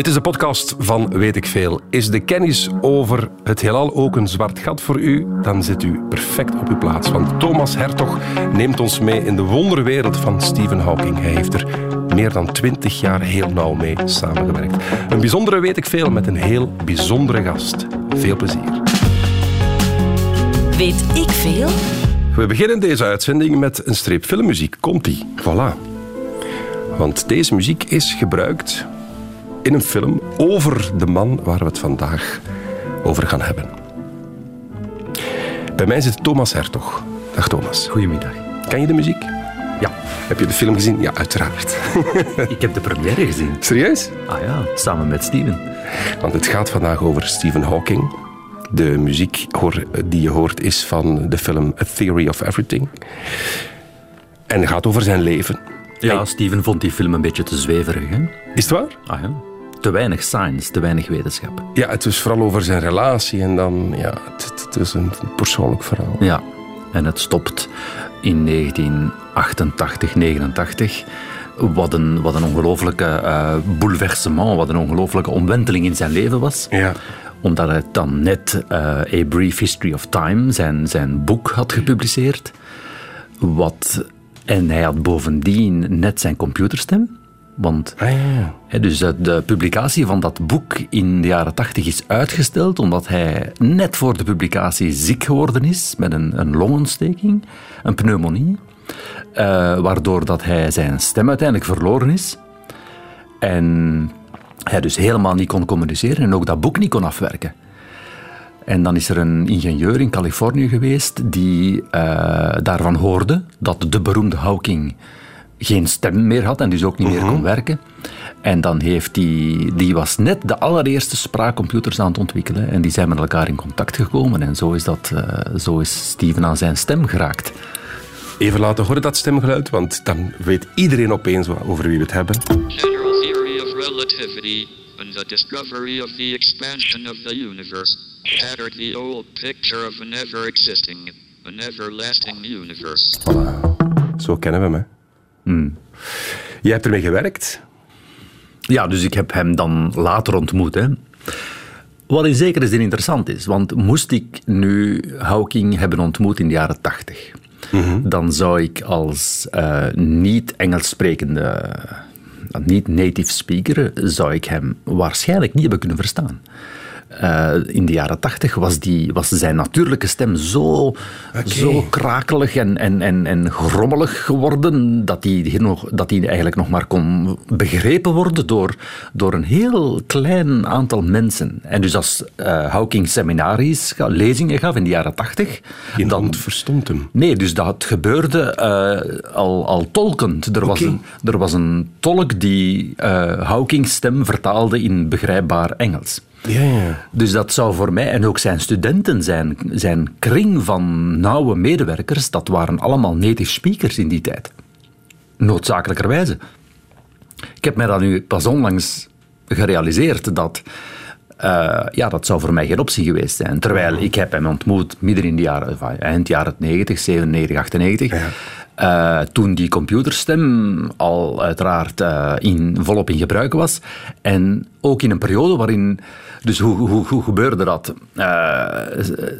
Dit is de podcast van Weet ik Veel. Is de kennis over het heelal ook een zwart gat voor u? Dan zit u perfect op uw plaats. Want Thomas Hertog neemt ons mee in de wonderwereld van Stephen Hawking. Hij heeft er meer dan twintig jaar heel nauw mee samengewerkt. Een bijzondere Weet ik Veel met een heel bijzondere gast. Veel plezier. Weet ik veel? We beginnen deze uitzending met een streep filmmuziek. Komt-ie. Voilà. Want deze muziek is gebruikt in een film over de man waar we het vandaag over gaan hebben. Bij mij zit Thomas Hertog. Dag Thomas. Goedemiddag. Ken je de muziek? Ja, Heb je de film gezien? Ja, uiteraard. ik heb de première gezien. Serieus? Ah ja, samen met Steven. Want het gaat vandaag over Stephen Hawking. De muziek die je hoort is van de film A Theory of Everything. En het gaat over zijn leven. Ja. Steven vond die film een beetje te zweverig. Hè? Is het waar? Ah ja. Te weinig science, te weinig wetenschap. Ja, het is vooral over zijn relatie en dan, ja, het, het is een persoonlijk verhaal. Ja, en het stopt in 1988, 89. Wat een, wat een ongelofelijke eh, bouleversement, wat een ongelofelijke omwenteling in zijn leven was. Ja. Omdat hij dan net eh, A Brief History of Time, zijn, zijn boek, had gepubliceerd. Wat, en hij had bovendien net zijn computerstem. Want Ah, ja, ja. hè, dus de, de publicatie van dat boek in de jaren tachtig is uitgesteld omdat hij net voor de publicatie ziek geworden is met een, een longontsteking, een pneumonie, eh, waardoor dat hij zijn stem uiteindelijk verloren is. En hij dus helemaal niet kon communiceren en ook dat boek niet kon afwerken. En dan is er een ingenieur in Californië geweest die eh, daarvan hoorde dat de beroemde Hawking geen stem meer had en dus ook niet meer kon werken. En dan heeft die, die was net de allereerste spraakcomputers aan het ontwikkelen en die zijn met elkaar in contact gekomen en zo is, dat, eh, zo is Steven aan zijn stem geraakt. Even laten horen dat stemgeluid, want dan weet iedereen opeens over wie we het hebben. General theory of relativity and the discovery of the expansion of the universe shattered the old picture of an ever existing, an everlasting universe. Voilà. Zo kennen we hem, hè. Jij hebt ermee gewerkt. Ja, dus ik heb hem dan later ontmoet. Hè. Wat in zekere zin interessant is, want moest ik nu Hawking hebben ontmoet in de jaren tachtig, dan zou ik als eh, niet-Engels sprekende, eh, niet-native speaker, zou ik hem waarschijnlijk niet hebben kunnen verstaan. Eh, in de jaren tachtig was, die- was zijn natuurlijke stem zo, zo krakelig en, en, en, en grommelig geworden dat hij, hier nog, dat hij eigenlijk nog maar kon begrepen worden door, door een heel klein aantal mensen. En dus als eh Hawking seminaries, lezingen gaf in de jaren tachtig, dan hond verstond hem. Nee, dus dat gebeurde eh, al, al tolkend. Er, was een, er was een tolk die Hawking's stem vertaalde in begrijpbaar Engels. Ja, ja. Dus dat zou voor mij, en ook zijn studenten, zijn, zijn kring van nauwe medewerkers, dat waren allemaal native speakers in die tijd. Noodzakelijkerwijze. Ik heb mij dat nu pas onlangs gerealiseerd dat. eh, ja, dat zou voor mij geen optie geweest zijn. Terwijl ik heb hem ontmoet midden in de jaren, eind jaren 90, 97, 98. eh, toen die computerstem al uiteraard eh, in, volop in gebruik was. En ook in een periode waarin. Dus hoe, hoe, hoe gebeurde dat? Eh,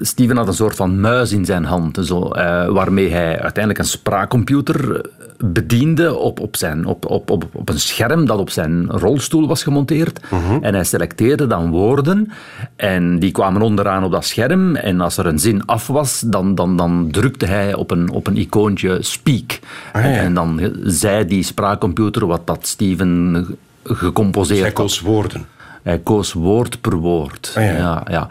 Steven had een soort van muis in zijn hand, zo, eh, waarmee hij uiteindelijk een spraakcomputer bediende op, op, zijn, op, op, op, op een scherm dat op zijn rolstoel was gemonteerd. En hij selecteerde dan woorden en die kwamen onderaan op dat scherm. En als er een zin af was, dan, dan, dan drukte hij op een, op een icoontje speak. Ah, ja. En dan zei die spraakcomputer wat dat Steven gecomposeerd had. woorden. Hij koos woord per woord. Ah, ja. ja, ja.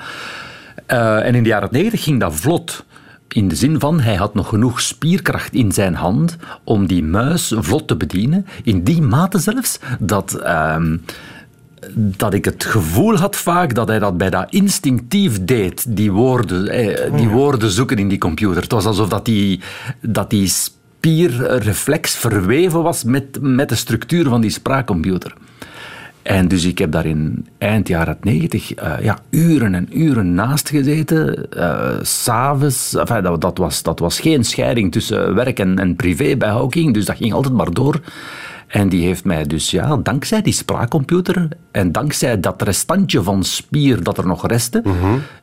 Eh, en in de jaren 90 ging dat vlot. In de zin van, hij had nog genoeg spierkracht in zijn hand om die muis vlot te bedienen. In die mate zelfs dat, ehm, dat ik het gevoel had vaak dat hij dat bijna instinctief deed, die woorden, eh, die woorden zoeken in die computer. Het was alsof dat die, dat die spierreflex verweven was met, met de structuur van die spraakcomputer. En dus ik heb daar in eind jaren 90 eh, ja, uren en uren naast gezeten. S S'avonds. Dat, dat, was, dat was geen scheiding tussen werk en, en privé bij Hawking. Dus dat ging altijd maar door. En die heeft mij dus, ja, dankzij die spraakcomputer en dankzij dat restantje van spier dat er nog restte,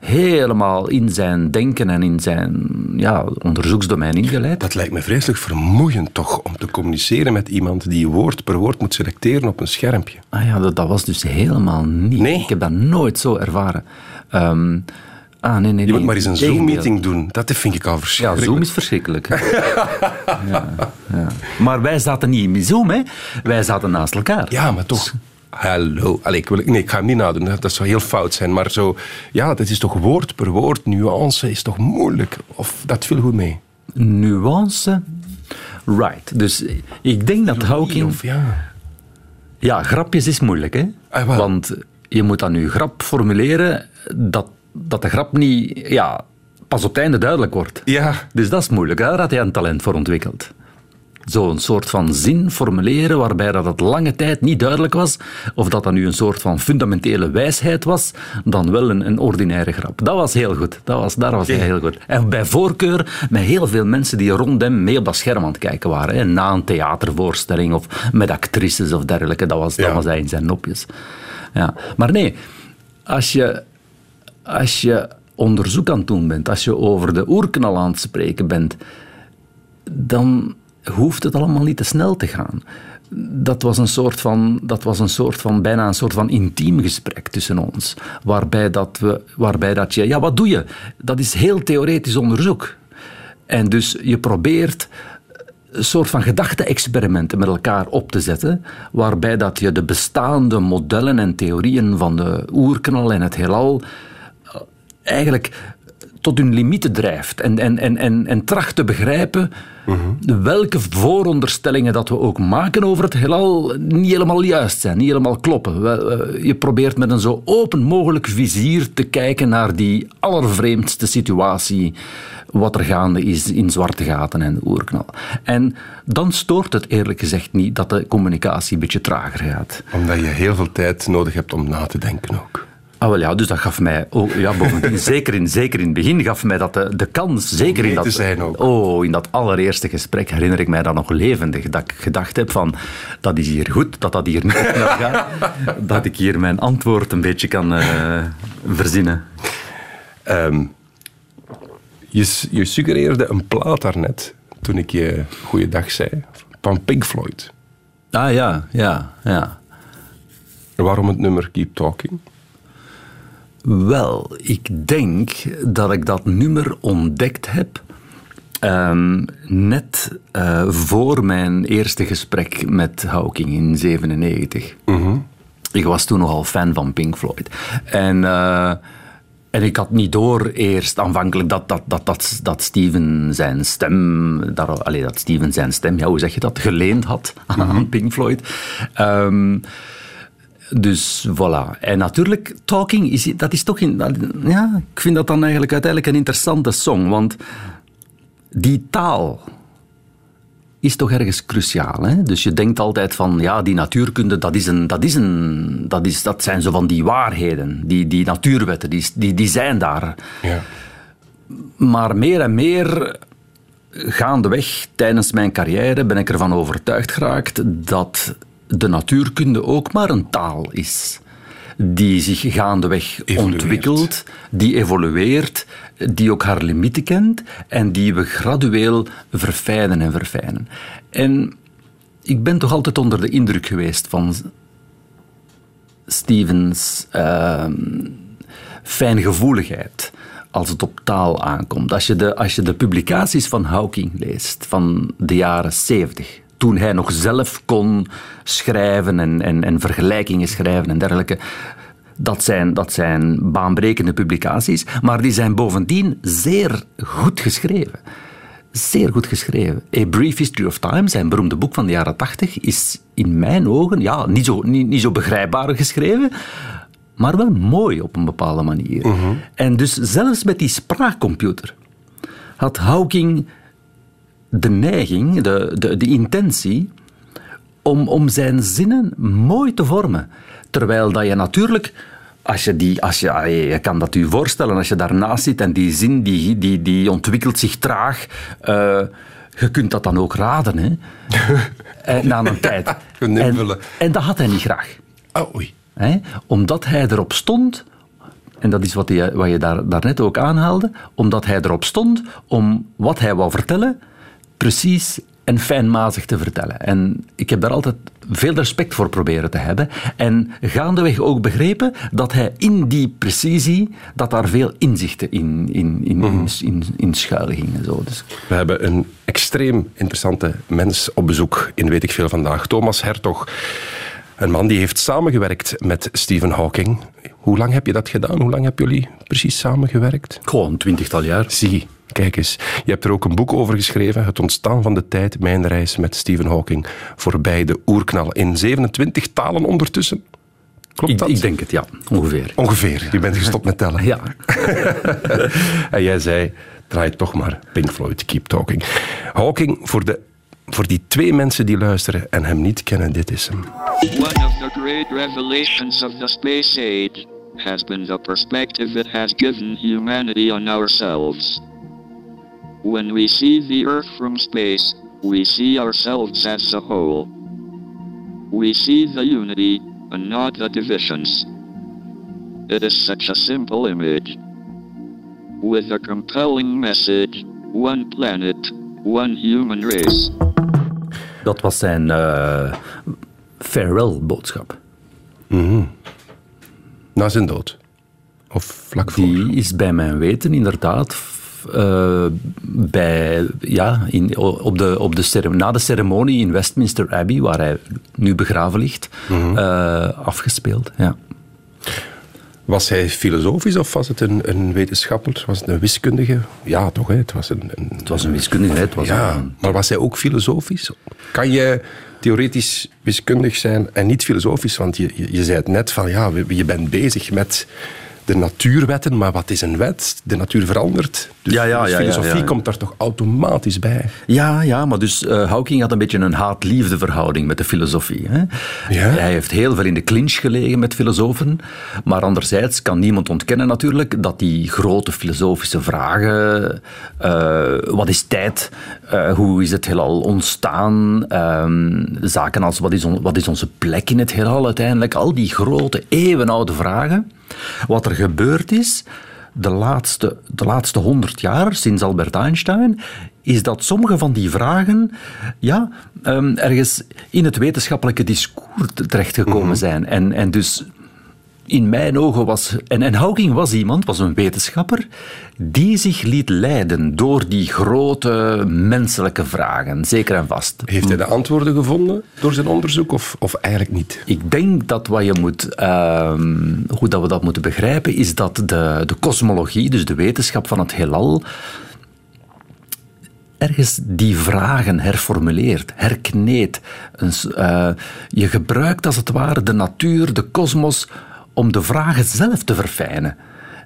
helemaal in zijn denken en in zijn ja, onderzoeksdomein ingeleid. Dat lijkt me vreselijk vermoeiend toch, om te communiceren met iemand die woord per woord moet selecteren op een schermpje. Ah ja, dat, dat was dus helemaal niet. Nee? Ik heb dat nooit zo ervaren. Ehm, ah, nee, nee, Je moet maar eens een. Zoom-meeting doen. Dat vind ik al Ja, verschrikkelijk. Zoom is verschrikkelijk. ja, ja. Maar wij zaten niet in Zoom, hè. Wij zaten naast elkaar. Ja, maar toch. Hallo. Allee, ik, wil, nee, ik ga hem niet nadoen. Dat zou heel fout zijn. Maar zo, ja, dat is toch woord per woord. Nuance is toch moeilijk. Of dat viel goed mee. Nuance. Right. Dus ik denk dat Hawking... Ja. Ja, grapjes is moeilijk, hè? Ah. Want je moet dan je grap formuleren dat, dat de grap niet ja, pas op het einde duidelijk wordt. Ja. Dus dat is moeilijk. Daar had hij een talent voor ontwikkeld. Zo'n soort van zin formuleren waarbij dat het lange tijd niet duidelijk was of dat dat nu een soort van fundamentele wijsheid was, dan wel een, een ordinaire grap. Dat was heel goed. Dat was, daar was hij heel goed. En bij voorkeur met heel veel mensen die rond hem mee op dat scherm aan het kijken waren. Hè, na een theatervoorstelling of met actrices of dergelijke. Dat was, dat Ja. was hij in zijn nopjes. Ja. Maar nee, als je, als je onderzoek aan het doen bent, als je over de oerknal aan het spreken bent, dan hoeft het allemaal niet te snel te gaan. Dat was een soort van, dat was een soort van bijna een soort van intiem gesprek tussen ons. Waarbij dat, we, waarbij dat je, ja, wat doe je? Dat is heel theoretisch onderzoek. En dus je probeert een soort van gedachte-experimenten met elkaar op te zetten, waarbij dat je de bestaande modellen en theorieën van de oerknal en het heelal eigenlijk tot hun limieten drijft en, en, en, en, en tracht te begrijpen welke vooronderstellingen dat we ook maken over het heelal niet helemaal juist zijn, niet helemaal kloppen. We- Je probeert met een zo open mogelijk vizier te kijken naar die allervreemdste situatie wat er gaande is in zwarte gaten en de oerknal. En dan stoort het eerlijk gezegd niet dat de communicatie een beetje trager gaat. Omdat je heel veel tijd nodig hebt om na te denken ook. Ah, wel ja, dus dat gaf mij, oh, ja, bovendien, zeker in, zeker in het begin, gaf mij dat de, de kans, zeker in dat, ook. Oh, in dat allereerste gesprek herinner ik mij dat nog levendig, dat ik gedacht heb van, dat is hier goed, dat dat hier niet gaat dat ik hier mijn antwoord een beetje kan eh, verzinnen. Ehm, je, je suggereerde een plaat daarnet, toen ik je goeiedag zei, van Pink Floyd. Ah ja, ja, ja. Waarom het nummer Keep Talking? Wel, ik denk dat ik dat nummer ontdekt heb ehm, net eh, voor mijn eerste gesprek met Hawking in 97. Ik was toen nogal fan van Pink Floyd. En, eh, en ik had niet door eerst aanvankelijk dat, dat, dat, dat, dat Steven zijn stem, dat, allee, dat Steven zijn stem, ja, hoe zeg je dat, geleend had aan Pink Floyd. Ehm, dus voilà. En natuurlijk, Talking, is, dat is toch... In, dat- ja, ik vind dat dan eigenlijk uiteindelijk een interessante song, want die taal is toch ergens cruciaal. Hè? Dus je denkt altijd van, ja, die natuurkunde, dat, is een, dat, is een, dat, is, dat zijn zo van die waarheden, die, die natuurwetten, die, die, die zijn daar. Ja. Maar meer en meer gaandeweg tijdens mijn carrière ben ik ervan overtuigd geraakt dat de natuurkunde ook maar een taal is. Die zich gaandeweg Evolueert. ontwikkelt, die evolueert, die ook haar limieten kent en die we gradueel verfijnen en verfijnen. En ik ben toch altijd onder de indruk geweest van Stevens ehm, fijngevoeligheid als het op taal aankomt. Als je, de, als je de publicaties van Hawking leest van de jaren 70, toen hij nog zelf kon schrijven en, en, en vergelijkingen schrijven en dergelijke. Dat zijn, dat zijn baanbrekende publicaties, maar die zijn bovendien zeer goed geschreven. Zeer goed geschreven. A Brief History of Time, zijn beroemde boek van de jaren 80, is in mijn ogen ja, niet, zo, niet, niet zo begrijpbaar geschreven, maar wel mooi op een bepaalde manier. En dus zelfs met die spraakcomputer had Hawking de neiging, de, de, de intentie, om, om zijn zinnen mooi te vormen. Terwijl dat je natuurlijk, als je, die, als je, je kan dat je voorstellen, als je daarnaast zit en die zin die, die, die ontwikkelt zich traag, eh, je kunt dat dan ook raden, hè? Eh, na een tijd. En dat had hij niet graag. Oh, oei. Hè? Omdat hij erop stond, en dat is wat je, wat je daar, daarnet ook aanhaalde, omdat hij erop stond om wat hij wou vertellen, precies en fijnmazig te vertellen. En ik heb daar altijd veel respect voor proberen te hebben. En gaandeweg ook begrepen dat hij in die precisie, dat daar veel inzichten in, in, in, in, in, in schuil gingen. Zo. Dus, We hebben een extreem interessante mens op bezoek in Weet ik Veel vandaag. Thomas Hertog. Een man die heeft samengewerkt met Stephen Hawking. Hoe lang heb je dat gedaan? Hoe lang hebben jullie precies samengewerkt? gewoon een twintigtal jaar. Zie, kijk eens. Je hebt er ook een boek over geschreven. Het ontstaan van de tijd, mijn reis met Stephen Hawking. Voorbij de oerknal. In 27 talen ondertussen. Klopt Ik, dat? ik denk het, ja, ongeveer. Ongeveer. Je bent gestopt met tellen. Ja. En jij zei, draai toch maar Pink Floyd, Keep Talking. Hawking, voor, de, voor die twee mensen die luisteren en hem niet kennen, dit is hem. One of the great revelations of the space age has been the perspective it has given humanity on ourselves. When we see the Earth from space, we see ourselves as a whole. We see the unity and not the divisions. It is such a simple image. With a compelling message one planet, one human race. Dat was zijn eh farewell-boodschap. Na zijn dood. Of vlak voor. Die is bij mijn weten inderdaad eh, bij, ja, in, op de, op de na de ceremonie in Westminster Abbey, waar hij nu begraven ligt, eh, afgespeeld. Ja. Was hij filosofisch of was het een, een wetenschapper? Was het een wiskundige? Ja, toch? Hè? Het was een, een, Het was een wiskundige, hè, het was ja, een- maar was hij ook filosofisch? Kan je theoretisch wiskundig zijn en niet filosofisch? Want je, je, je zei het net van, ja, je bent bezig met de natuurwetten, maar wat is een wet? De natuur verandert. Dus, Ja, ja, dus ja, ja, filosofie komt daar toch automatisch bij? Ja, ja, maar dus eh, Hawking had een beetje een haat-liefde verhouding met de filosofie. Hè? Ja? Hij heeft heel veel in de clinch gelegen met filosofen, maar anderzijds kan niemand ontkennen natuurlijk dat die grote filosofische vragen, eh, wat is tijd, Eh, hoe is het heelal ontstaan, Ehm, zaken als wat is, on- wat is onze plek in het heelal uiteindelijk, al die grote eeuwenoude vragen. Wat er gebeurd is, de laatste, de laatste honderd jaar, sinds Albert Einstein, is dat sommige van die vragen ja, ehm, ergens in het wetenschappelijke discours terechtgekomen zijn. En, en dus in mijn ogen was... En, en Hawking was iemand, was een wetenschapper, die zich liet leiden door die grote menselijke vragen, zeker en vast. Heeft hij de antwoorden gevonden door zijn onderzoek of, of eigenlijk niet? Ik denk dat wat je moet, ehm, hoe dat we dat moeten begrijpen, is dat de, de kosmologie, dus de wetenschap van het heelal, ergens die vragen herformuleert, herkneedt. Eh, je gebruikt als het ware de natuur, de kosmos, om de vragen zelf te verfijnen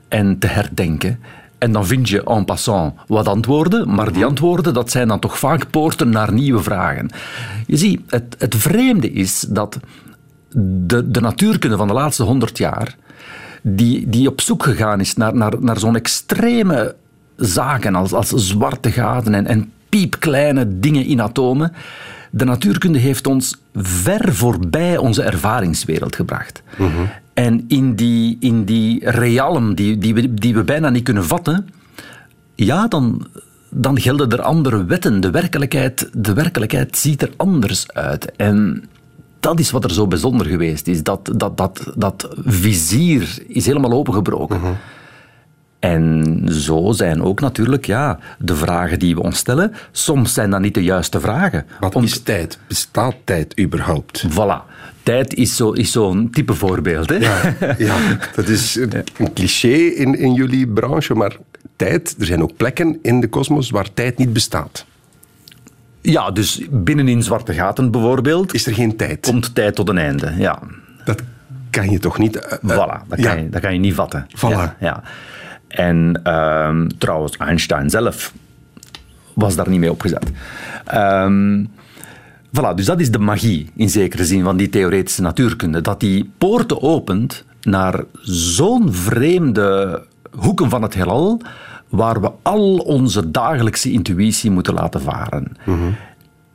en te herdenken. En dan vind je en passant wat antwoorden, maar die antwoorden dat zijn dan toch vaak poorten naar nieuwe vragen. Je ziet, het, het vreemde is dat de, de natuurkunde van de laatste honderd jaar, die, die op zoek gegaan is naar, naar, naar zo'n extreme zaken als, als zwarte gaten en, en piepkleine dingen in atomen. De natuurkunde heeft ons ver voorbij onze ervaringswereld gebracht. En in die, in die realm die, die, we, die we bijna niet kunnen vatten, ja, dan, dan gelden er andere wetten. De werkelijkheid, de werkelijkheid ziet er anders uit. En dat is wat er zo bijzonder geweest is. Dat, dat, dat, dat vizier is helemaal opengebroken. En zo zijn ook natuurlijk ja, de vragen die we ons stellen. Soms zijn dat niet de juiste vragen. Wat Om- is tijd? Bestaat tijd überhaupt? Voilà. Tijd is zo'n is zo'n type voorbeeld. Hè? Ja, ja, dat is een cliché in, in jullie branche, maar tijd, er zijn ook plekken in de kosmos waar tijd niet bestaat. Ja, dus binnenin zwarte gaten bijvoorbeeld Is er geen tijd? komt tijd tot een einde. Ja. Dat kan je toch niet... eh, Voilà, dat kan, je, dat kan je niet vatten. Voilà. Ja, ja. En ehm, trouwens, Einstein zelf was daar niet mee opgezet. Ehm voilà, dus dat is de magie, in zekere zin, van die theoretische natuurkunde. Dat die poorten opent naar zo'n vreemde hoeken van het heelal, waar we al onze dagelijkse intuïtie moeten laten varen.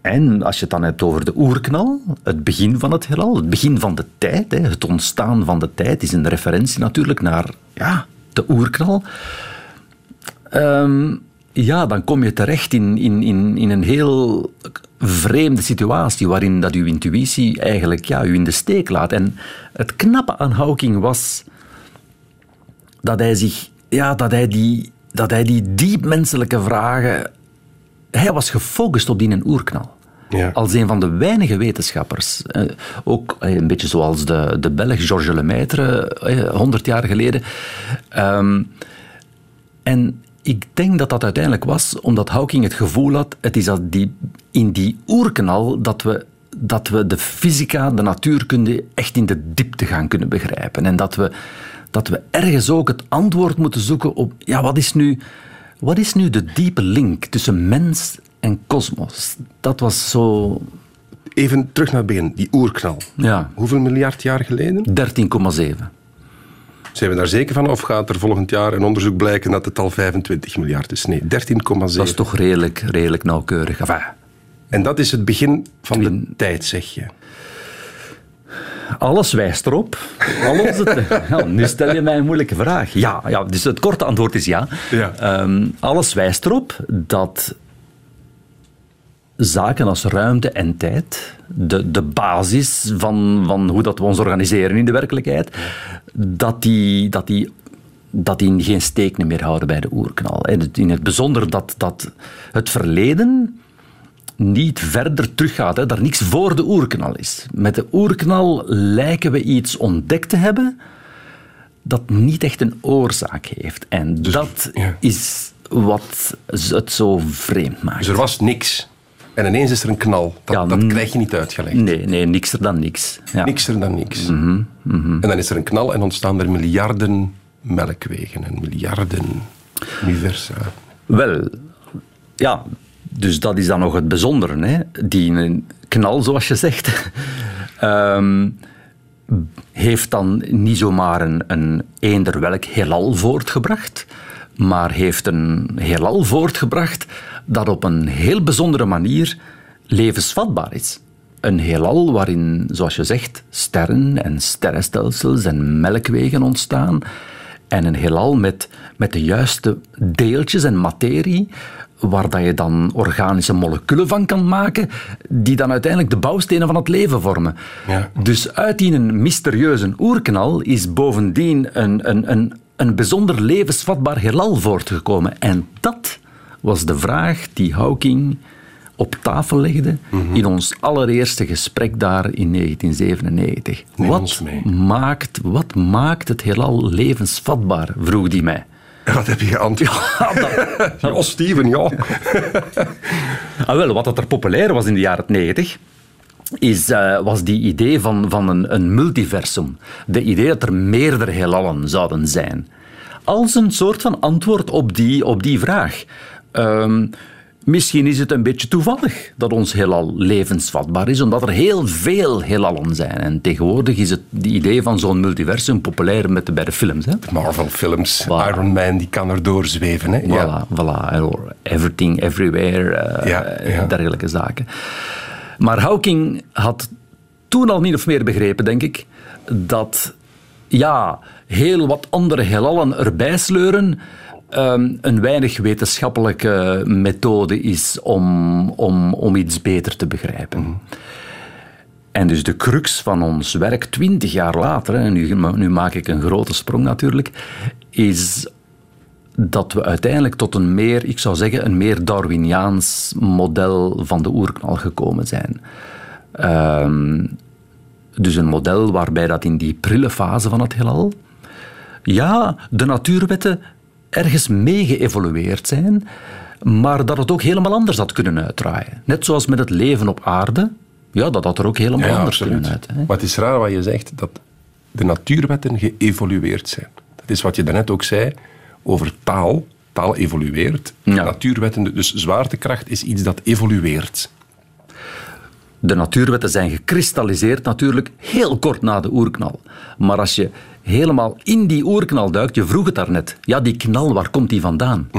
En als je het dan hebt over de oerknal, het begin van het heelal, het begin van de tijd, het ontstaan van de tijd, is een referentie natuurlijk naar ja, de oerknal. Ehm, ja, dan kom je terecht in, in, in, in een heel vreemde situatie waarin dat uw intuïtie eigenlijk ja, u in de steek laat. En het knappe aan Hawking was dat hij zich, ja, dat hij die, dat hij die diep menselijke vragen, hij was gefocust op die een oerknal. Ja. Als een van de weinige wetenschappers. Eh, ook eh, een beetje zoals de, de Belg Georges Lemaitre, eh, 100 jaar geleden. Ehm, en ik denk dat dat uiteindelijk was omdat Hawking het gevoel had, het is dat die, in die oerknal dat we, dat we de fysica, de natuurkunde echt in de diepte gaan kunnen begrijpen. En dat we, dat we ergens ook het antwoord moeten zoeken op, ja, wat is nu, wat is nu de diepe link tussen mens en kosmos? Dat was zo, Even terug naar het begin, die oerknal. ja, Hoeveel miljard jaar geleden? 13,7. Zijn we daar zeker van? Of gaat er volgend jaar een onderzoek blijken dat het al 25 miljard is? Nee, 13,7. Dat is toch redelijk, redelijk nauwkeurig. Enfin, En dat is het begin van de tijd, zeg je. Alles wijst erop. Ja, nu stel je mij een moeilijke vraag. Ja, ja dus het korte antwoord is ja. Ja. Ehm, alles wijst erop dat zaken als ruimte en tijd, de, de basis van, van hoe dat we ons organiseren in de werkelijkheid, dat die, dat die dat die geen steek meer houden bij de oerknal. In het bijzonder dat, dat het verleden niet verder teruggaat, hè, daar niks voor de oerknal is. Met de oerknal lijken we iets ontdekt te hebben dat niet echt een oorzaak heeft. En dat ja. is wat het zo vreemd maakt. Dus er was niks. En ineens is er een knal. Dat, Ja, dat mm. krijg je niet uitgelegd. Nee, nee, niks er dan niks. Ja. Niks er dan niks. Mhm, En dan is er een knal en ontstaan er miljarden melkwegen en miljarden universa. Wel, ja, dus dat is dan nog het bijzondere. Hè? Die knal, zoals je zegt, ehm, heeft dan niet zomaar een, een eender welk heelal voortgebracht, maar heeft een heelal voortgebracht dat op een heel bijzondere manier levensvatbaar is. Een heelal waarin, zoals je zegt, sterren en sterrenstelsels en melkwegen ontstaan. En een heelal met, met de juiste deeltjes en materie, waar dat je dan organische moleculen van kan maken, die dan uiteindelijk de bouwstenen van het leven vormen. Ja. Dus uit die een mysterieuze oerknal is bovendien een, een, een, een bijzonder levensvatbaar heelal voortgekomen. En dat was de vraag die Hawking op tafel legde Mhm. in ons allereerste gesprek daar in 1997. Neem wat. Maakt, wat maakt het heelal levensvatbaar, vroeg hij mij. En wat heb je geantwoord? Ja, Steven, ja. Ah, wel, wat dat er populair was in de jaren 90, is, eh, was die idee van, van een, een multiversum. De idee dat er meerdere heelallen zouden zijn. Als een soort van antwoord op die, op die vraag. Ehm, misschien is het een beetje toevallig dat ons heelal levensvatbaar is, omdat er heel veel heelallen zijn. En tegenwoordig is het die idee van zo'n multiversum populair met de, bij de films. Hè? Marvel-films. Voilà. Iron Man, die kan er doorzweven. Hè? Ja. Voilà, voilà. Everything, everywhere, eh, Ja, ja. dergelijke zaken. Maar Hawking had toen al niet of meer begrepen, denk ik, dat ja, heel wat andere heelallen erbij sleuren ehm, een weinig wetenschappelijke methode is om, om, om iets beter te begrijpen. En dus de crux van ons werk, twintig jaar later, en nu, nu maak ik een grote sprong natuurlijk, is dat we uiteindelijk tot een meer, ik zou zeggen, een meer Darwiniaans model van de oerknal gekomen zijn. Ehm, dus een model waarbij dat in die prille fase van het heelal, ja, de natuurwetten ergens mee geëvolueerd zijn, maar dat het ook helemaal anders had kunnen uitdraaien. Net zoals met het leven op aarde, ja, dat had er ook helemaal Ja, anders absoluut. kunnen uit. Hè? Maar het is raar wat je zegt, dat de natuurwetten geëvolueerd zijn. Dat is wat je daarnet ook zei over taal. Taal evolueert. Ja. Natuurwetten, dus zwaartekracht is iets dat evolueert. De natuurwetten zijn gekristalliseerd natuurlijk heel kort na de oerknal. Maar als je helemaal in die oerknal duikt, je vroeg het daarnet, ja, die knal, waar komt die vandaan?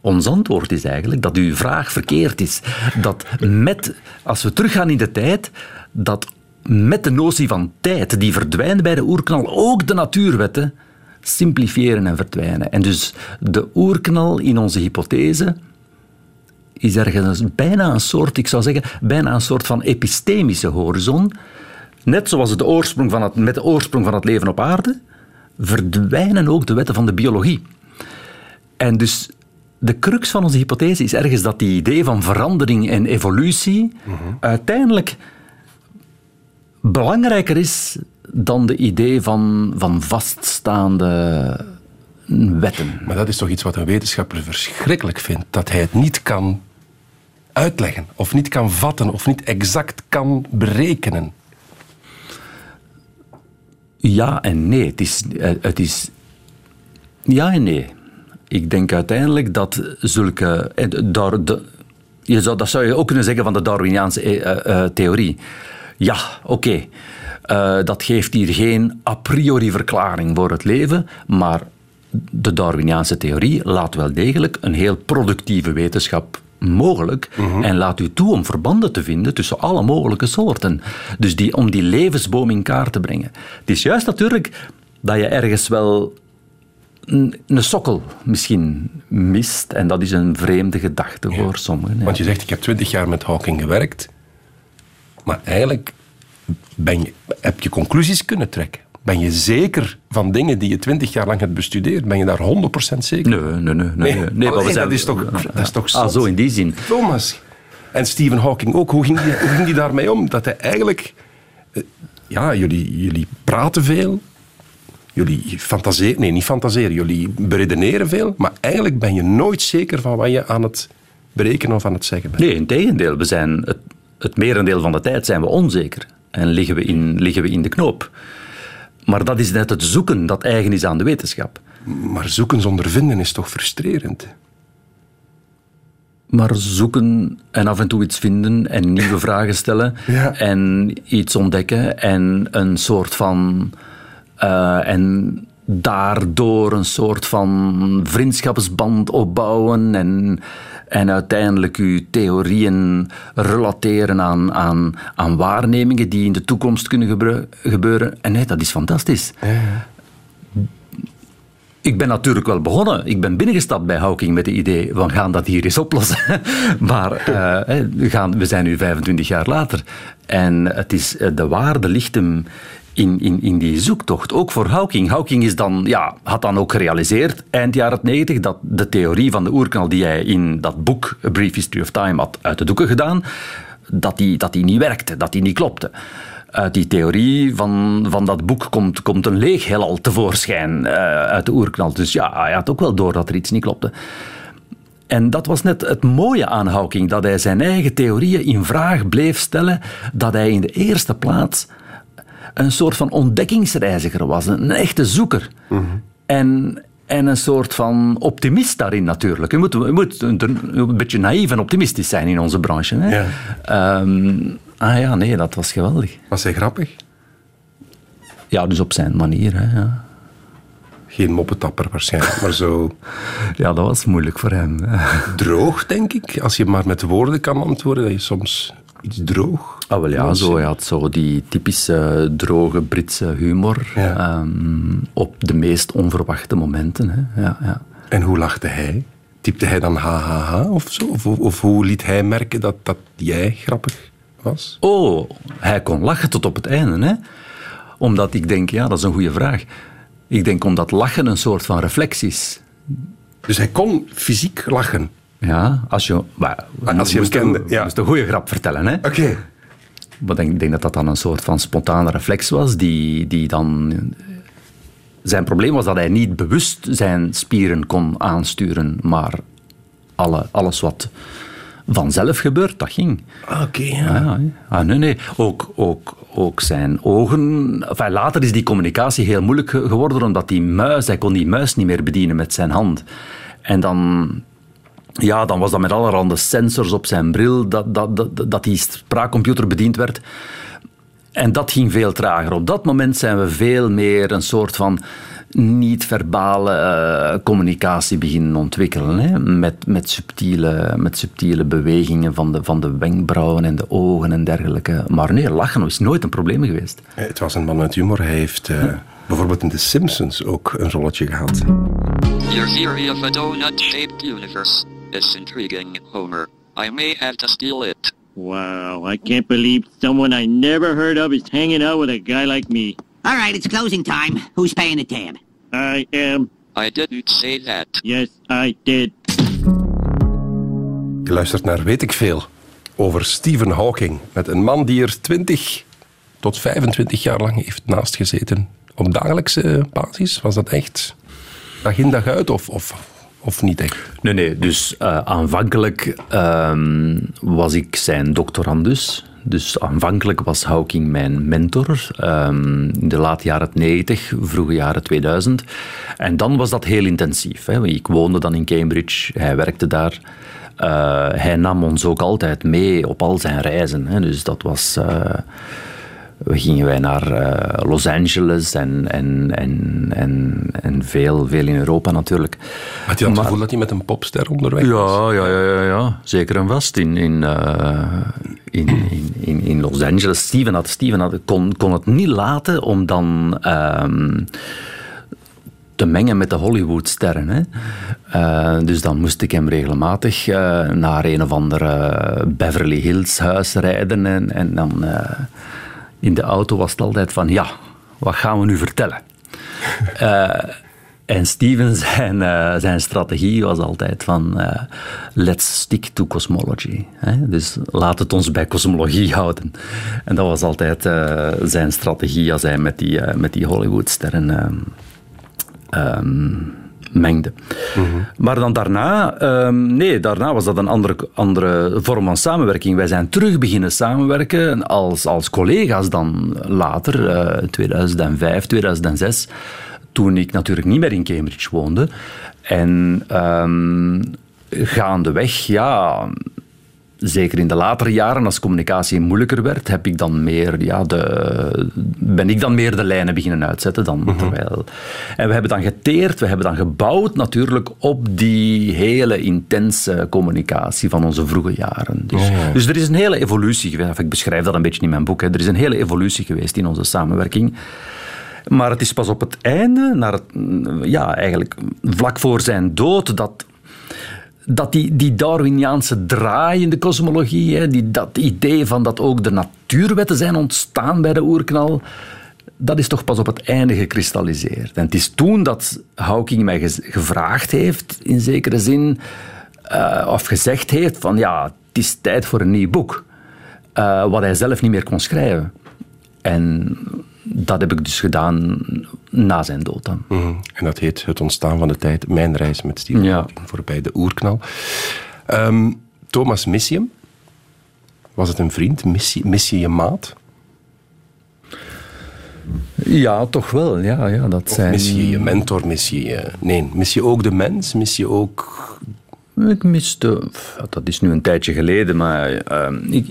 Ons antwoord is eigenlijk dat uw vraag verkeerd is. Dat met, als we teruggaan in de tijd, dat met de notie van tijd die verdwijnt bij de oerknal, ook de natuurwetten simplifiëren en verdwijnen. En dus de oerknal in onze hypothese is ergens bijna een soort, ik zou zeggen, bijna een soort van epistemische horizon. Net zoals de oorsprong van het, met de oorsprong van het leven op aarde, verdwijnen ook de wetten van de biologie. En dus de crux van onze hypothese is ergens dat die idee van verandering en evolutie uiteindelijk belangrijker is dan de idee van, van vaststaande wetten. Maar dat is toch iets wat een wetenschapper verschrikkelijk vindt. Dat hij het niet kan uitleggen, of niet kan vatten, of niet exact kan berekenen. Ja en nee. Het is, eh, het is ja en nee. Ik denk uiteindelijk dat zulke. eh, Dar, de, je zou, dat zou je ook kunnen zeggen van de Darwiniaanse eh, theorie. Ja, oké. Eh, dat geeft hier geen a priori verklaring voor het leven, maar de Darwiniaanse theorie laat wel degelijk een heel productieve wetenschap mogelijk en laat u toe om verbanden te vinden tussen alle mogelijke soorten. Dus die, om die levensboom in kaart te brengen. Het is juist natuurlijk dat je ergens wel een, een sokkel misschien mist en dat is een vreemde gedachte voor sommigen. ja. Want je zegt, ik heb twintig jaar met Hawking gewerkt, maar eigenlijk ben je, heb je conclusies kunnen trekken. Ben je zeker van dingen die je twintig jaar lang hebt bestudeerd? Ben je daar 100% zeker? Nee, nee, nee. nee, nee. Zijn- dat is toch, dat is toch Ah, zo in die zin. Thomas. En Stephen Hawking ook. Hoe ging die, hoe ging die daarmee om? Dat hij eigenlijk... eh, Ja, jullie, jullie praten veel. Jullie fantaseren... Nee, niet fantaseren. Jullie beredeneren veel. Maar eigenlijk ben je nooit zeker van wat je aan het berekenen of aan het zeggen bent. Nee, in tegendeel. We zijn het, het merendeel van de tijd zijn we onzeker en liggen we, in, liggen we in de knoop. Maar dat is net het zoeken dat eigen is aan de wetenschap. Maar zoeken zonder vinden is toch frustrerend? Maar zoeken en af en toe iets vinden en nieuwe vragen stellen Ja. en iets ontdekken en een soort van. eh, en daardoor een soort van vriendschapsband opbouwen en, en uiteindelijk uw theorieën relateren aan, aan, aan waarnemingen die in de toekomst kunnen gebeuren. En nee, dat is fantastisch. Ik ben natuurlijk wel begonnen. Ik ben binnengestapt bij Hawking met het idee van gaan dat hier eens oplossen. maar eh, we, gaan, we zijn nu 25 jaar later. En het is, eh, de waarde ligt hem in, in, in die zoektocht. Ook voor Hawking. Hawking is dan, ja, had dan ook gerealiseerd, eind jaren 90, dat de theorie van de oerknal die hij in dat boek A Brief History of Time had uit de doeken gedaan, dat die, dat die niet werkte, dat die niet klopte. Uit die theorie van, van dat boek komt, komt een leeg heelal tevoorschijn eh, uit de oerknal. Dus ja, hij had ook wel door dat er iets niet klopte. En dat was net het mooie aan Hawking, dat hij zijn eigen theorieën in vraag bleef stellen, dat hij in de eerste plaats een soort van ontdekkingsreiziger was, een echte zoeker. En, en een soort van optimist daarin natuurlijk. Je moet, je moet een, een beetje naïef en optimistisch zijn in onze branche. Hè? Ja. Ehm, ah ja, nee, dat was geweldig. Was hij grappig? Ja, dus op zijn manier. Hè, ja. Geen moppetapper waarschijnlijk, maar zo ja, dat was moeilijk voor hem. droog, denk ik. Als je maar met woorden kan antwoorden, dat je soms iets droog... Ah, wel ja, zo, hij had zo die typische droge Britse humor Ja. ehm, op de meest onverwachte momenten. Hè. Ja, ja. En hoe lachte hij? Typte hij dan ha, ha, ha of zo? Of, of hoe liet hij merken dat, dat jij grappig was? Oh, hij kon lachen tot op het einde. Hè? Omdat ik denk, ja, dat is een goede vraag. Ik denk omdat lachen een soort van reflex is. Dus hij kon fysiek lachen. Ja, als je, maar, Als je hem moest een- kende, ja. moest een goede grap vertellen. Hè? Oké. Maar ik denk, denk dat dat dan een soort van spontane reflex was, die, die dan... Zijn probleem was dat hij niet bewust zijn spieren kon aansturen, maar alle, alles wat vanzelf gebeurt, dat ging. Oké, ja. Ah, nee, nee. Ook, ook, ook zijn ogen... Enfin, later is die communicatie heel moeilijk ge- geworden, omdat die muis, hij kon die muis niet meer bedienen met zijn hand. En dan... Ja, dan was dat met allerhande sensors op zijn bril, dat, dat, dat, dat die spraakcomputer bediend werd. En dat ging veel trager. Op dat moment zijn we veel meer een soort van niet-verbale uh, communicatie beginnen ontwikkelen. Hè? Met, met, subtiele, met subtiele bewegingen van de, van de wenkbrauwen en de ogen en dergelijke. Maar nee, lachen is nooit een probleem geweest. Het was een man met humor. Hij heeft uh, bijvoorbeeld in The Simpsons ook een rolletje gehad. Your theory of a donut-shaped universe is intriguing, Homer. I may have to steal it. Wow, I can't believe someone I never heard of is hanging out with a guy like me. All right, it's closing time. Who's paying the tab? I am. I didn't say that. Yes, I did. Je luistert naar Weet ik Veel over Stephen Hawking. Met een man die er 20 tot 25 jaar lang heeft naast gezeten. Op dagelijkse basis was dat echt dag in dag uit of, of, of niet echt? Nee, nee. Dus uh, aanvankelijk uh, was ik zijn doctorandus. Dus aanvankelijk was Hawking mijn mentor um, in de late jaren 90, vroege jaren 2000. En dan was dat heel intensief. Hè. Ik woonde dan in Cambridge, hij werkte daar. Uh, hij nam ons ook altijd mee op al zijn reizen. Hè. Dus dat was. Uh, we gingen wij naar uh, Los Angeles en, en, en, en, en veel, veel in Europa natuurlijk. Had je het gevoel dat hij met een popster onderweg was? Ja, ja, ja, ja, zeker en vast. In, in, uh, in, in, in, Los Angeles. Steven, had, Steven had, kon, kon het niet laten om dan... Um, te mengen met de Hollywoodsterren. Hè. Uh, dus dan moest ik hem regelmatig uh, naar een of andere Beverly Hills huis rijden en, en dan in de auto was het altijd van, ja, wat gaan we nu vertellen? uh, en Steven, zijn, uh, zijn strategie was altijd van, uh, let's stick to cosmology. Hè? Dus laat het ons bij cosmologie houden. En dat was altijd zijn strategie als hij met die, met die Hollywoodsterren um, mengde. Maar dan daarna, um, nee, daarna was dat een andere, andere vorm van samenwerking. Wij zijn terug beginnen samenwerken als, als collega's dan later, uh, 2005, 2006 toen ik natuurlijk niet meer in Cambridge woonde. En um, gaandeweg, ja, zeker in de latere jaren, als communicatie moeilijker werd, heb ik dan meer, ja, de, ben ik dan meer de lijnen beginnen uitzetten. Dan, mm terwijl, en we hebben dan geteerd, we hebben dan gebouwd natuurlijk op die hele intense communicatie van onze vroege jaren. Dus, ja. dus er is een hele evolutie geweest. Ik beschrijf dat een beetje in mijn boek. Hè. Er is een hele evolutie geweest in onze samenwerking. Maar het is pas op het einde, naar het, ja, eigenlijk vlak voor zijn dood, dat dat die, die Darwiniaanse draai in de kosmologie, die, dat idee van dat ook de natuurwetten zijn ontstaan bij de oerknal, dat is toch pas op het einde gekristalliseerd. En het is toen dat Hawking mij gevraagd heeft, in zekere zin, uh, of gezegd heeft van ja, het is tijd voor een nieuw boek. Uh, wat hij zelf niet meer kon schrijven. En dat heb ik dus gedaan na zijn dood dan. Mm -hmm. En dat heet Het ontstaan van de tijd, Mijn reis met Stephen ja. voorbij de oerknal. Um, Thomas Missium, was het een vriend? Missie, missie je maat? Ja, toch wel. Ja, ja, dat of zijn... mis je je mentor? Mis je, nee, mis je ook de mens? Mis je ook... Ik miste... Dat is nu een tijdje geleden, maar... Uh, ik,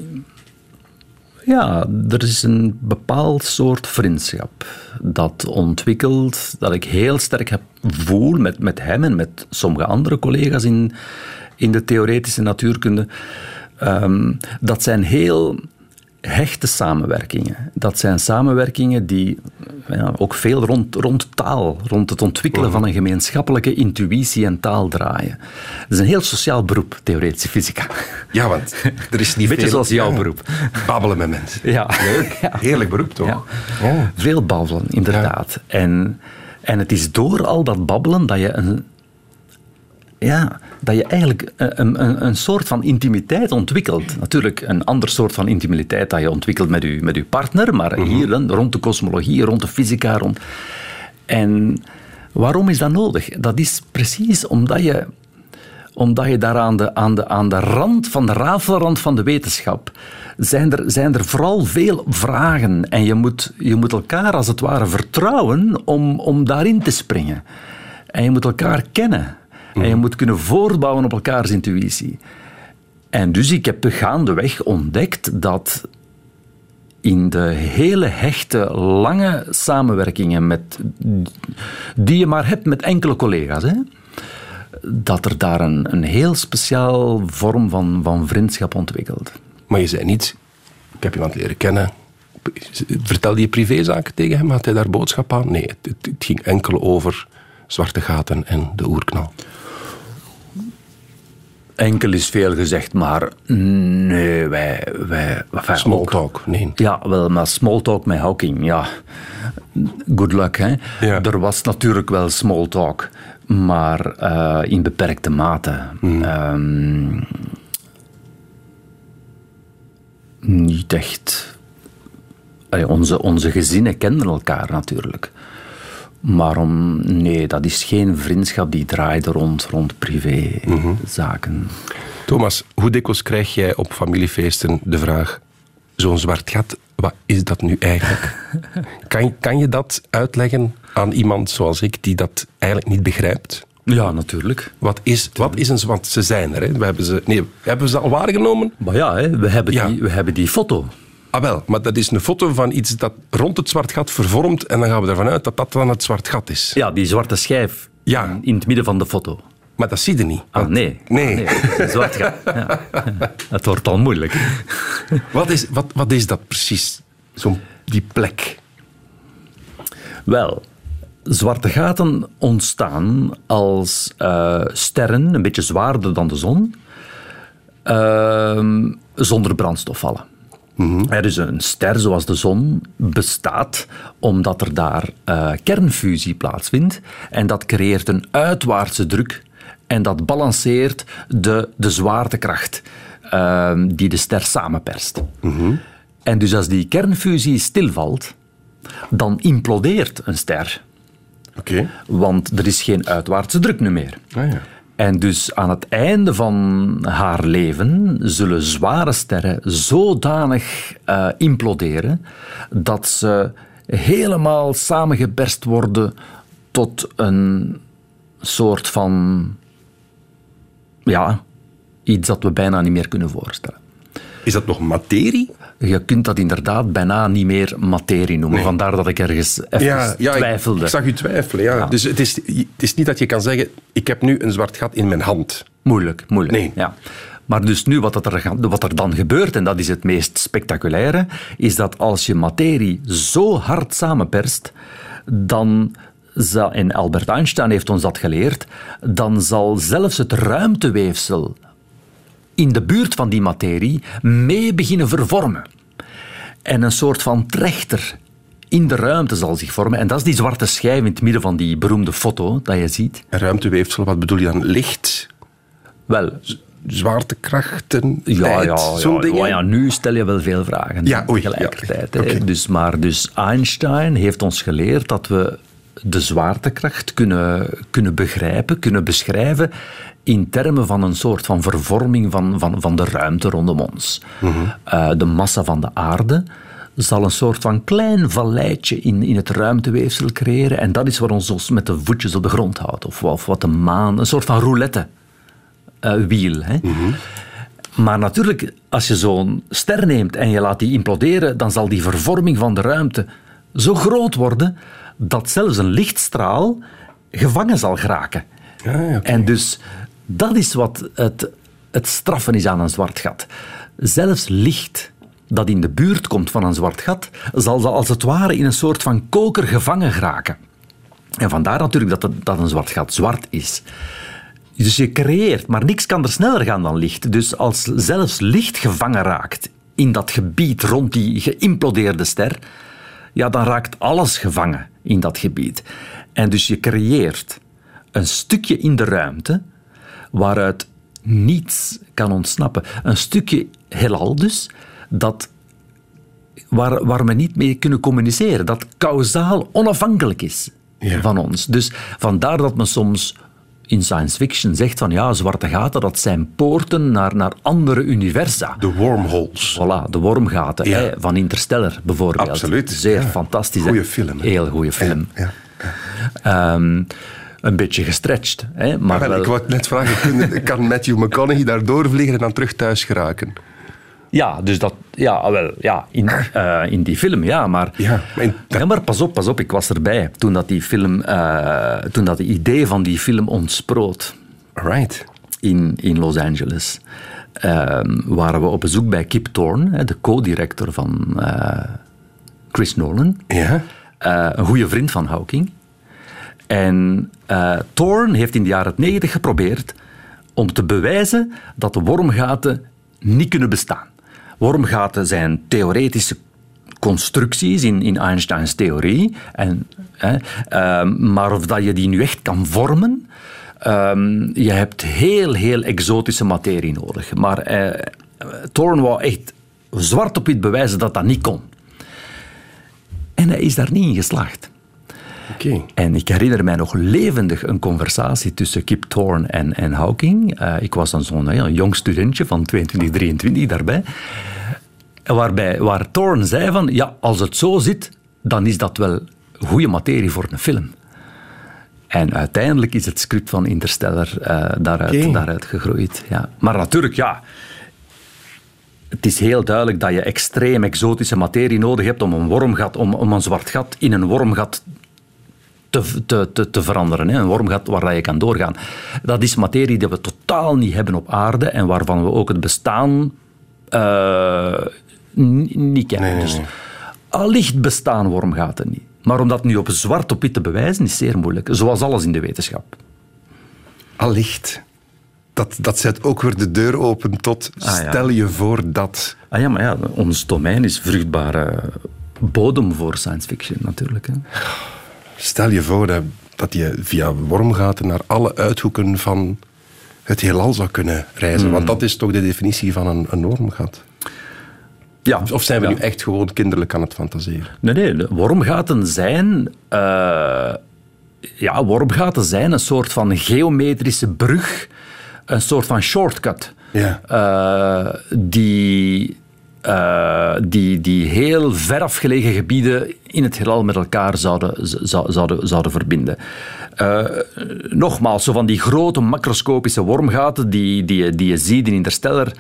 ja, er is een bepaald soort vriendschap dat ontwikkelt, dat ik heel sterk heb, voel met, met hem en met sommige andere collega's in, in de theoretische natuurkunde. Um, dat zijn heel hechte samenwerkingen. Dat zijn samenwerkingen die ja, ook veel rond, rond taal, rond het ontwikkelen van een gemeenschappelijke intuïtie en taal draaien. Het is een heel sociaal beroep, theoretische fysica. Ja, want er is niet Beetje veel... zoals jouw beroep. Babbelen met mensen. Ja. Leuk. Ja. Heerlijk beroep, toch? Ja. Oh. Veel babbelen, inderdaad. En, en het is door al dat babbelen dat je een ja, dat je eigenlijk een, een, een, soort van intimiteit ontwikkelt. Natuurlijk een ander soort van intimiteit dat je ontwikkelt met je, met uw partner, maar mm -hmm. hier rond de kosmologie, rond de fysica. Rond... En waarom is dat nodig? Dat is precies omdat je, omdat je daar aan de, aan, de, aan de rand van de rafelrand van de wetenschap zijn er, zijn er vooral veel vragen. En je moet, je moet elkaar als het ware vertrouwen om, om daarin te springen. En je moet elkaar kennen. En je moet kunnen voortbouwen op elkaars intuïtie. En dus ik heb gaandeweg ontdekt dat in de hele hechte, lange samenwerkingen met, die je maar hebt met enkele collega's, hè, dat er daar een, een heel speciaal vorm van, van vriendschap ontwikkelt. Maar je zei niet, ik heb iemand leren kennen. Vertelde je privézaken tegen hem? Had hij daar boodschap aan? Nee, het, het- het ging enkel over zwarte gaten en de oerknal. Enkel is veel gezegd, maar nee, wij... wij Small ook- talk, nee. Ja, wel, maar small talk met Hawking, ja. Good luck, hè. Ja. Er was natuurlijk wel small talk, maar eh, in beperkte mate. Ehm, niet echt... Allee, onze, onze gezinnen kenden elkaar natuurlijk. Maar om, nee, dat is geen vriendschap die draaide rond, rond privézaken. Thomas, hoe dikwijls krijg jij op familiefeesten de vraag: zo'n zwart gat, wat is dat nu eigenlijk? kan, kan je dat uitleggen aan iemand zoals ik die dat eigenlijk niet begrijpt? Ja, natuurlijk. Wat is, wat is een Want ze zijn er. Hè? We hebben, ze, nee, hebben we ze al waargenomen? Maar ja, hè, we, hebben Ja. Die, we hebben die foto. Ah wel, maar dat is een foto van iets dat rond het zwart gat vervormt en dan gaan we ervan uit dat dat dan het zwart gat is. Ja, die zwarte schijf Ja. in, het midden van de foto. Maar dat zie je niet. Ah, Want- nee. Nee. Ah, het zwart gat. Ja. Het wordt al moeilijk. Wat, is, wat, wat is dat precies? Zo'n die plek. Wel, zwarte gaten ontstaan als eh, sterren, een beetje zwaarder dan de zon, ehm, zonder brandstof vallen. Er is een ster zoals de zon bestaat omdat er daar eh, kernfusie plaatsvindt en dat creëert een uitwaartse druk en dat balanceert de, de zwaartekracht ehm, die de ster samenperst. En dus als die kernfusie stilvalt, dan implodeert een ster. Oké. Want er is geen uitwaartse druk nu meer. Ah, ja. En dus aan het einde van haar leven zullen zware sterren zodanig eh, imploderen dat ze helemaal samengeperst worden tot een soort van. Ja, iets dat we bijna niet meer kunnen voorstellen. Is dat nog materie? Je kunt dat inderdaad bijna niet meer materie noemen. Nee. Vandaar dat ik ergens even twijfelde. Ik, zag u twijfelen, ja. Dus het is, het is niet dat je kan zeggen, ik heb nu een zwart gat in mijn hand. Moeilijk, moeilijk. Nee. Ja. Maar dus nu, wat er, wat er dan gebeurt, en dat is het meest spectaculaire, is dat als je materie zo hard samenperst, dan zal, en Albert Einstein heeft ons dat geleerd, dan zal zelfs het ruimteweefsel in de buurt van die materie mee beginnen vervormen. En een soort van trechter in de ruimte zal zich vormen. En dat is die zwarte schijf in het midden van die beroemde foto dat je ziet. Ruimteweefsel, wat bedoel je dan? Licht, Wel, zwaartekrachten, Ja, tijd, ja, zo'n ja, dingen? ja, ja, nu stel je wel veel vragen Ja, oei, tegelijkertijd. ja. Dus, maar dus Einstein heeft ons geleerd dat we de zwaartekracht kunnen, kunnen begrijpen, kunnen beschrijven in termen van een soort van vervorming van, van, van de ruimte rondom ons. Mhm. Eh, de massa van de aarde zal een soort van klein valleitje in, in het ruimteweefsel creëren en dat is wat ons ons met de voetjes op de grond houdt. Of, of wat de maan, een soort van roulette eh, wiel. Hè? Maar natuurlijk, als je zo'n ster neemt en je laat die imploderen, dan zal die vervorming van de ruimte zo groot worden dat zelfs een lichtstraal gevangen zal geraken. Ja, ja, oké. En dus dat is wat het, het straffen is aan een zwart gat. Zelfs licht dat in de buurt komt van een zwart gat, zal als het ware in een soort van koker gevangen geraken. En vandaar natuurlijk dat, dat een zwart gat zwart is. Dus je creëert, maar niks kan er sneller gaan dan licht. Dus als zelfs licht gevangen raakt in dat gebied rond die geïmplodeerde ster, ja, dan raakt alles gevangen in dat gebied. En dus je creëert een stukje in de ruimte waaruit niets kan ontsnappen. Een stukje heelal dus, dat, waar, waar we niet mee kunnen communiceren, dat kausaal onafhankelijk is Ja. van ons. Dus vandaar dat men soms in science fiction zegt van ja, zwarte gaten, dat zijn poorten naar, naar andere universa. De wormholes. Voilà, de wormgaten Ja. hè, van Interstellar bijvoorbeeld. Absoluut, Zeer ja. fantastisch. hè. Film, hè. Heel goede film. Ja. Ehm, een beetje gestretched. Hè, maar Maar wel, ik wou net vragen, kan Matthew McConaughey daar doorvliegen en dan terug thuis geraken? Ja, dus dat, ja, wel, ja, in, eh, in die film, ja, maar, Ja, maar in- ja, maar pas op, pas op, ik was erbij toen dat die film, eh, toen dat het idee van die film ontsproot Right. in, in Los Angeles. Ehm, waren we op bezoek bij Kip Thorne, de co-director van eh, Chris Nolan. Ja. Een goede vriend van Hawking. En Thorne heeft in de jaren 90 geprobeerd om te bewijzen dat de wormgaten niet kunnen bestaan. Wormgaten zijn theoretische constructies in, in Einsteins theorie. En, hè, ehm, maar of dat je die nu echt kan vormen, ehm, je hebt heel, heel exotische materie nodig. Maar eh, Thorne wou echt zwart op wit bewijzen dat dat niet kon. En hij is daar niet in geslaagd. En ik herinner mij nog levendig een conversatie tussen Kip Thorne en, en Hawking. Eh, ik was dan zo'n ja, jong studentje van 22, 23 daarbij. Waarbij, waar Thorne zei van, ja, als het zo zit, dan is dat wel goede materie voor een film. En uiteindelijk is het script van Interstellar eh, daaruit, daaruit gegroeid. Ja. Maar natuurlijk, ja, het is heel duidelijk dat je extreem exotische materie nodig hebt om een wormgat, om, om een zwart gat in een wormgat te, te, te, te veranderen. Hè. Een wormgat waar je kan doorgaan. Dat is materie die we totaal niet hebben op aarde en waarvan we ook het bestaan eh, niet kennen. Nee, nee, Dus allicht bestaan wormgaten niet. Maar om dat nu op zwart op wit te bewijzen is zeer moeilijk. Zoals alles in de wetenschap. Allicht. Dat, dat zet ook weer de deur open tot Ah, ja. stel je voor dat. Ah ja, maar ja, ons domein is vruchtbare bodem voor science fiction natuurlijk. Hè. Stel je voor dat, dat je via wormgaten naar alle uithoeken van het heelal zou kunnen reizen. Hmm. Want dat is toch de definitie van een, een wormgat. Ja, Of zijn we ja. nu echt gewoon kinderlijk aan het fantaseren? Nee, nee, wormgaten zijn. eh, ja, wormgaten zijn een soort van geometrische brug, een soort van shortcut. Ja. eh, die, eh, die, die heel ver afgelegen gebieden in het heelal met elkaar zouden, zou- zouden, zouden verbinden. Eh, nogmaals, zo van die grote macroscopische wormgaten die, die, je- die je ziet in Interstellar,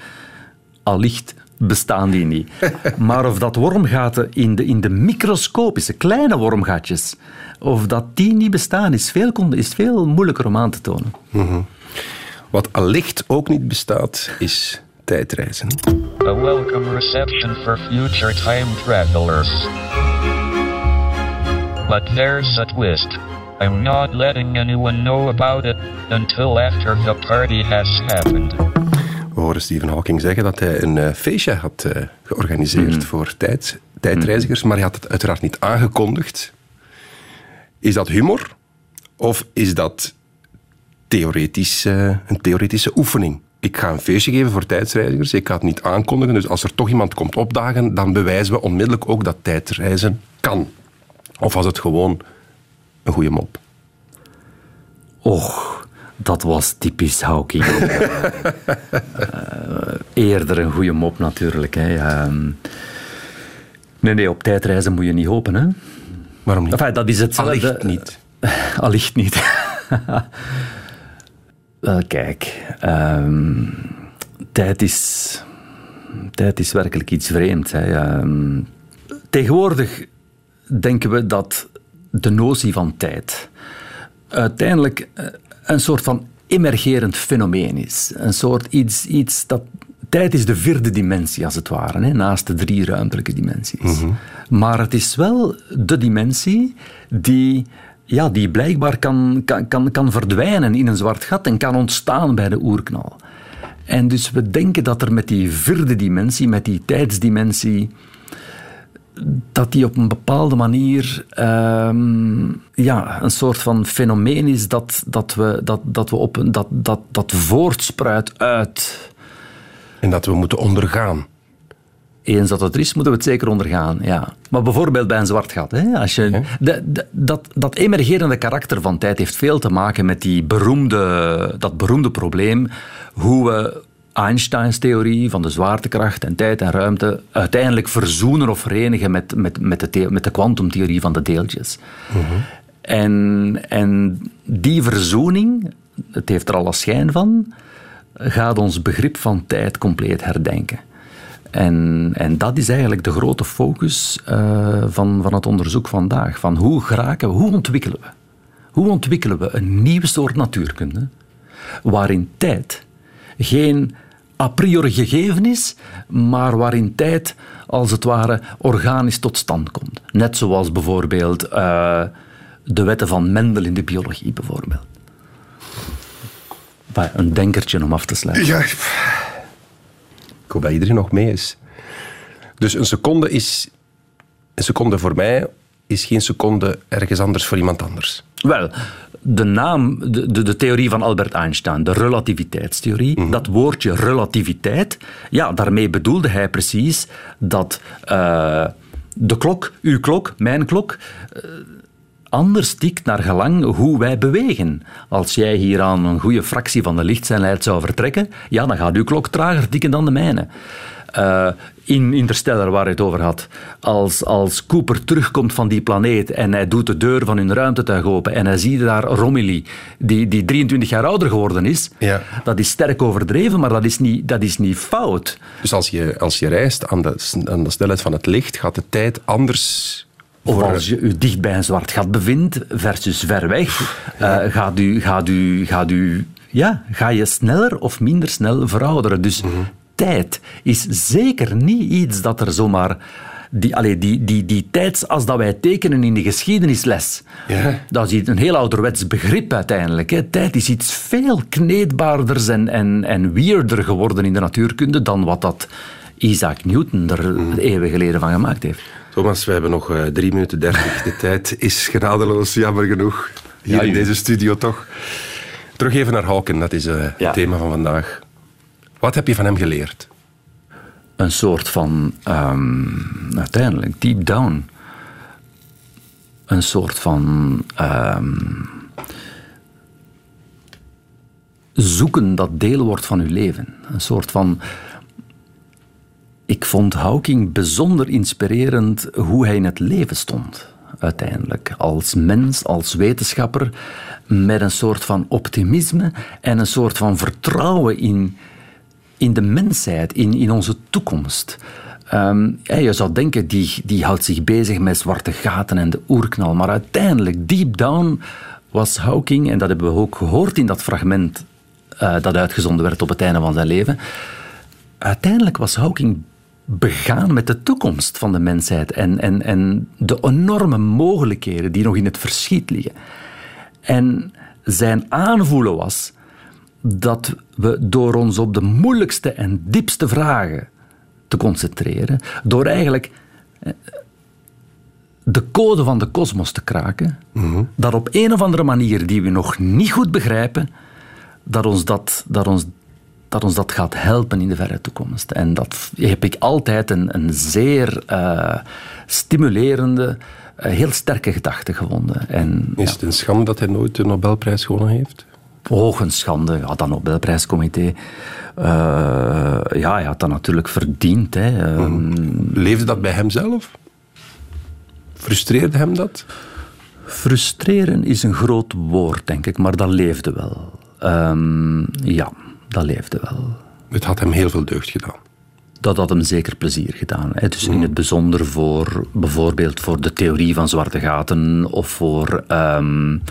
allicht bestaan die niet. Maar of dat wormgaten in de, in de microscopische, kleine wormgaatjes, of dat die niet bestaan, is veel, is veel moeilijker om aan te tonen. Wat allicht ook niet bestaat, is tijdreizen. A welcome reception for future time travelers. But there's a twist. I'm not letting anyone know about it until after the party has happened. We horen Stephen Hawking zeggen dat hij een eh, feestje had eh, georganiseerd voor tijd, tijdreizigers, maar hij had het uiteraard niet aangekondigd. Is dat humor of is dat theoretisch, eh, een theoretische oefening? Ik ga een feestje geven voor tijdreizigers, ik ga het niet aankondigen, dus als er toch iemand komt opdagen, dan bewijzen we onmiddellijk ook dat tijdreizen kan. Of was het gewoon een goede mop? Och, dat was typisch Hawking. Eh, eerder een goede mop natuurlijk. Hè. Ehm, nee, nee, op tijdreizen moet je niet hopen. Hè. Waarom niet? Enfin, dat is hetzelfde. Allicht niet. Allicht niet. Wel, kijk. ehm, tijd, is, tijd is werkelijk iets vreemds. Hè. Ehm, tegenwoordig denken we dat de notie van tijd uiteindelijk eh, een soort van emergerend fenomeen is. Een soort iets, iets dat... Tijd is de vierde dimensie, als het ware, hè, naast de drie ruimtelijke dimensies. Maar het is wel de dimensie die, ja, die blijkbaar kan, kan, kan, kan verdwijnen in een zwart gat en kan ontstaan bij de oerknal. En dus we denken dat er met die vierde dimensie, met die tijdsdimensie, dat die op een bepaalde manier ehm, ja, een soort van fenomeen is dat, dat, we, dat, dat, we op dat, dat, dat voortspruit uit. En dat we moeten ondergaan. Eens dat het er is, moeten we het zeker ondergaan. Ja. Maar bijvoorbeeld bij een zwart gat. Hè, als je, de, de- dat, dat emergerende karakter van tijd heeft veel te maken met die beroemde, dat beroemde probleem hoe we Einsteins theorie van de zwaartekracht en tijd en ruimte uiteindelijk verzoenen of verenigen met, met, met de, met de kwantumtheorie van de deeltjes. En, en die verzoening, het heeft er alle schijn van, gaat ons begrip van tijd compleet herdenken. En, en dat is eigenlijk de grote focus uh, van, van het onderzoek vandaag. Van hoe geraken we, hoe ontwikkelen we? Hoe ontwikkelen we een nieuwe soort natuurkunde waarin tijd geen a priori gegeven is, maar waarin tijd als het ware organisch tot stand komt. Net zoals bijvoorbeeld uh, de wetten van Mendel in de biologie bijvoorbeeld. Een denkertje om af te sluiten. Ja, ik hoop dat iedereen nog mee is. Dus een seconde is... Een seconde voor mij is geen seconde ergens anders voor iemand anders. Wel, de naam, de, de, de, theorie van Albert Einstein, de relativiteitstheorie, mhm. dat woordje relativiteit, ja, daarmee bedoelde hij precies dat uh, de klok, uw klok, mijn klok, uh, anders tikt naar gelang hoe wij bewegen. Als jij hier aan een goede fractie van de lichtsnelheid zou vertrekken, ja, dan gaat uw klok trager tikken dan de mijne. Uh, in Interstellar, waar hij het over had. Als, als Cooper terugkomt van die planeet en hij doet de deur van hun ruimtetuig open en hij ziet daar Romilly, die, die 23 jaar ouder geworden is, ja. dat is sterk overdreven, maar dat is niet, dat is niet fout. Dus als je, als je reist aan de, aan de snelheid van het licht, gaat de tijd anders of als je je dicht bij een zwart gat bevindt versus ver weg, uh, gaat, u, gaat, u, gaat, u, ja, ga je sneller of minder snel verouderen. Dus mhm tijd is zeker niet iets dat er zomaar die, allee, die, die, die tijdsas dat wij tekenen in de geschiedenisles, ja. dat is een heel ouderwets begrip uiteindelijk. Hè. Tijd is iets veel kneedbaarder en, en, en weirder geworden in de natuurkunde dan wat dat Isaac Newton er mm. eeuwen geleden van gemaakt heeft. Thomas, we hebben nog uh, drie minuten dertig. De tijd is genadeloos, jammer genoeg. Hier in deze studio toch. Terug even naar Hawken, dat is uh, het thema van vandaag. Wat heb je van hem geleerd? Een soort van, um, uiteindelijk, deep down, een soort van um, zoeken dat deel wordt van uw leven. Een soort van. Ik vond Hawking bijzonder inspirerend hoe hij in het leven stond. Uiteindelijk, als mens, als wetenschapper, met een soort van optimisme en een soort van vertrouwen in in de mensheid, in, in onze toekomst. Um, je zou denken, die, die houdt zich bezig met zwarte gaten en de oerknal. Maar uiteindelijk, deep down, was Hawking, en dat hebben we ook gehoord in dat fragment uh, dat uitgezonden werd op het einde van zijn leven. Uiteindelijk was Hawking begaan met de toekomst van de mensheid en, en, en de enorme mogelijkheden die nog in het verschiet liggen. En zijn aanvoelen was dat we door ons op de moeilijkste en diepste vragen te concentreren, door eigenlijk eh, de code van de kosmos te kraken, mhm. dat op een of andere manier die we nog niet goed begrijpen, dat ons dat, dat, ons, dat, ons dat gaat helpen in de verre toekomst. En dat heb ik altijd een, een zeer uh, stimulerende, uh, heel sterke gedachte gevonden. En, Is het een schande dat hij nooit de Nobelprijs gewonnen heeft? schande, Ja, dat Nobelprijscomité. Uh, ja, hij had dat natuurlijk verdiend. Hè. Um, Leefde dat bij hemzelf? Frustreerde hem dat? Frustreren is een groot woord, denk ik, maar dat leefde wel. Um, ja, dat leefde wel. Het had hem heel veel deugd gedaan. Dat had hem zeker plezier gedaan. Hè. Dus in mm. het bijzonder voor bijvoorbeeld voor de theorie van zwarte gaten of voor. Um,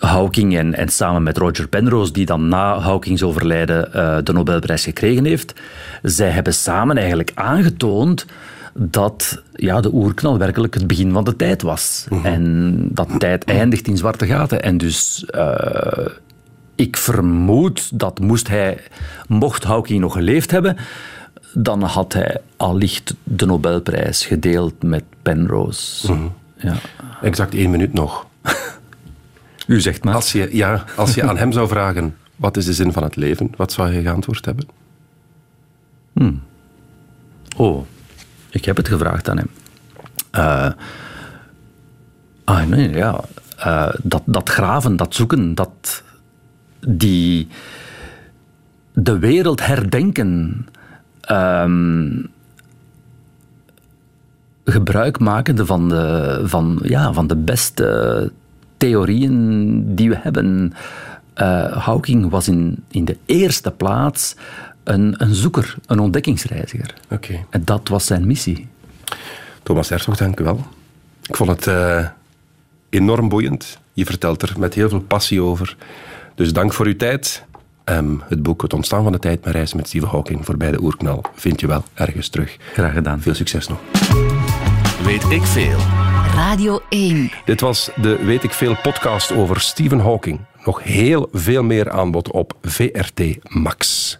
Hawking en, en samen met Roger Penrose, die dan na Hawkings overlijden uh, de Nobelprijs gekregen heeft, zij hebben samen eigenlijk aangetoond dat ja, de oerknal werkelijk het begin van de tijd was. Mhm. En dat tijd eindigt in zwarte gaten. En dus uh, ik vermoed dat moest hij, mocht Hawking nog geleefd hebben, dan had hij allicht de Nobelprijs gedeeld met Penrose. Mhm. ja. Exact één minuut nog. U zegt maar. Als je, ja, als je aan hem zou vragen, wat is de zin van het leven? Wat zou hij geantwoord hebben? Hmm. Oh, ik heb het gevraagd aan hem. Uh, ah, nee, ja. Uh, dat, dat graven, dat zoeken, dat die de wereld herdenken, um, gebruik makende van de, van, ja, van de beste theorieën die we hebben. Uh, Hawking was in, in de eerste plaats een, een zoeker, een ontdekkingsreiziger. Oké. En dat was zijn missie. Thomas Hertog, dank u wel. Ik vond het eh, enorm boeiend. Je vertelt er met heel veel passie over. Dus dank voor uw tijd. Ehm, het boek Het ontstaan van de tijd met reizen met Stephen Hawking voorbij de oerknal vind je wel ergens terug. Graag gedaan. Veel succes nog. Weet ik veel. Radio 1. Dit was de Weet ik Veel podcast over Stephen Hawking. Nog heel veel meer aanbod op VRT Max.